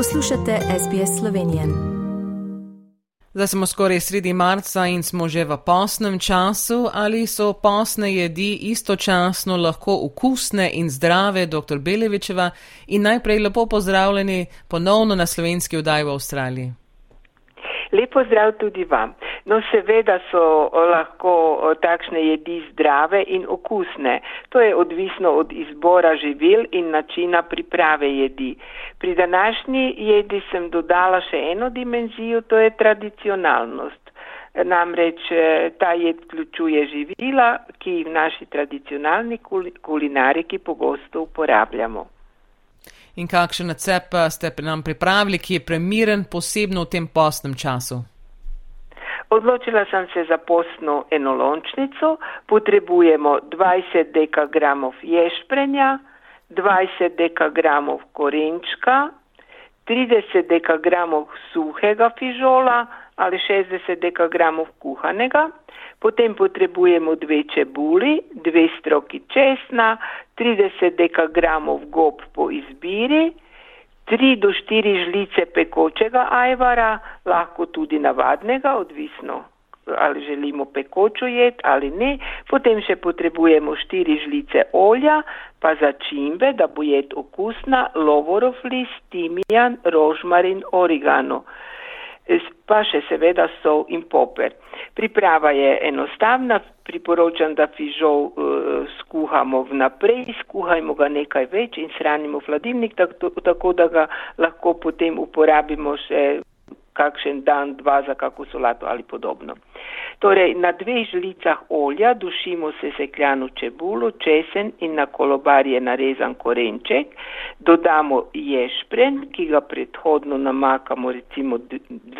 Poslušate SBS Slovenijo. Zdaj smo skoraj sredi marca in smo že v posnem času. Ali so posne jedi istočasno lahko okusne in zdrave, dr. Belevičeva? In najprej lepo pozdravljeni ponovno na slovenski vdaj v Avstraliji. Lepo zdrav tudi vam. No, seveda so lahko takšne jedi zdrave in okusne. To je odvisno od izbora živil in načina priprave jedi. Pri današnji jedi sem dodala še eno dimenzijo, to je tradicionalnost. Namreč e, ta jed vključuje živila, ki jih v naši tradicionalni kulinariki pogosto uporabljamo. In kakšen recept ste pri nam pripravili, ki je premiren posebno v tem postnem času? Odločila sem se za postno enolončnico. Potrebujemo 20 dekagramov ješprenja, 20 dekagramov korenčka, 30 dekagramov suhega fižola ali 60 dekagramov kuhanega. Potem potrebujemo dve čebuli, dve stroki česna, 30 dekagramov gob po izbiri, 3 do 4 žlice pekočega ajvara, lahko tudi navadnega, odvisno ali želimo pekočo jed ali ne. Potem še potrebujemo 4 žlice olja, pa začimbe, da bo jed okusna, lovorov list, timijan, rožmarin, origano pa še seveda sol in poper. Priprava je enostavna, priporočam, da fižol uh, skuhamo vnaprej, skuhajmo ga nekaj več in shranimo v hladilnik, tako, tako da ga lahko potem uporabimo še kakšen dan, dva za kako solato ali podobno. Torej, na dveh žlicah olja dušimo se sekljano čebulo, česen in na kolobarje narezan korenček, dodamo ješpren, ki ga predhodno namakamo recimo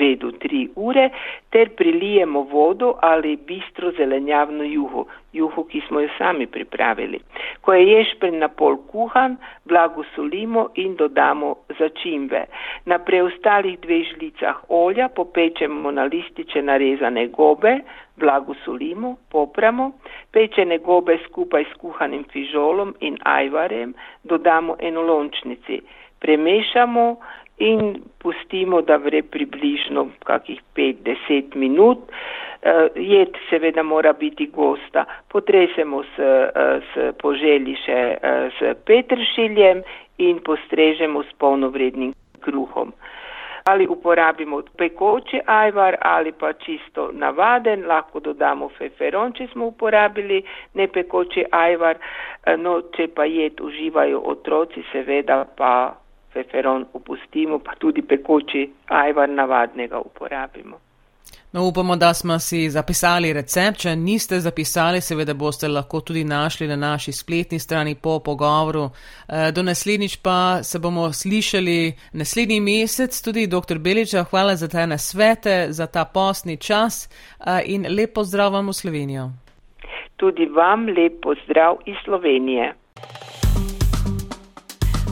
dve do tri ure, ter prilijemo vodo ali bistro zelenjavno juho, juho, ki smo jo sami pripravili. Ko je ješpren na pol kuhan, blago solimo in dodamo začimbe. Na preostalih dveh žlicah olja popečemo na lističe narezane gobe, blago solimo, popramo, pečene gobe skupaj s kuhanim fižolom in ajvarem dodamo enolončnici. Premešamo in pustimo, da vre približno kakih 5-10 minut. Uh, jed seveda mora biti gosta. Potresemo s, uh, s poželji še uh, s petršiljem in postrežemo s polnovrednim kruhom. Ali uporabimo pekoči ajvar ali pa čisto navaden, lahko dodamo feferon, če smo uporabili nepekoči ajvar, no če pa jed uživajo otroci, seveda pa feferon upustimo, pa tudi pekoči ajvar navadnega uporabimo. No, upamo, da smo si zapisali recept. Če niste zapisali, seveda boste lahko tudi našli na naši spletni strani po pogovoru. Eh, do naslednjič pa se bomo slišali naslednji mesec. Tudi dr. Beliča, hvala za te nasvete, za ta postni čas eh, in lepo zdrav vam v Slovenijo. Tudi vam lepo zdrav iz Slovenije.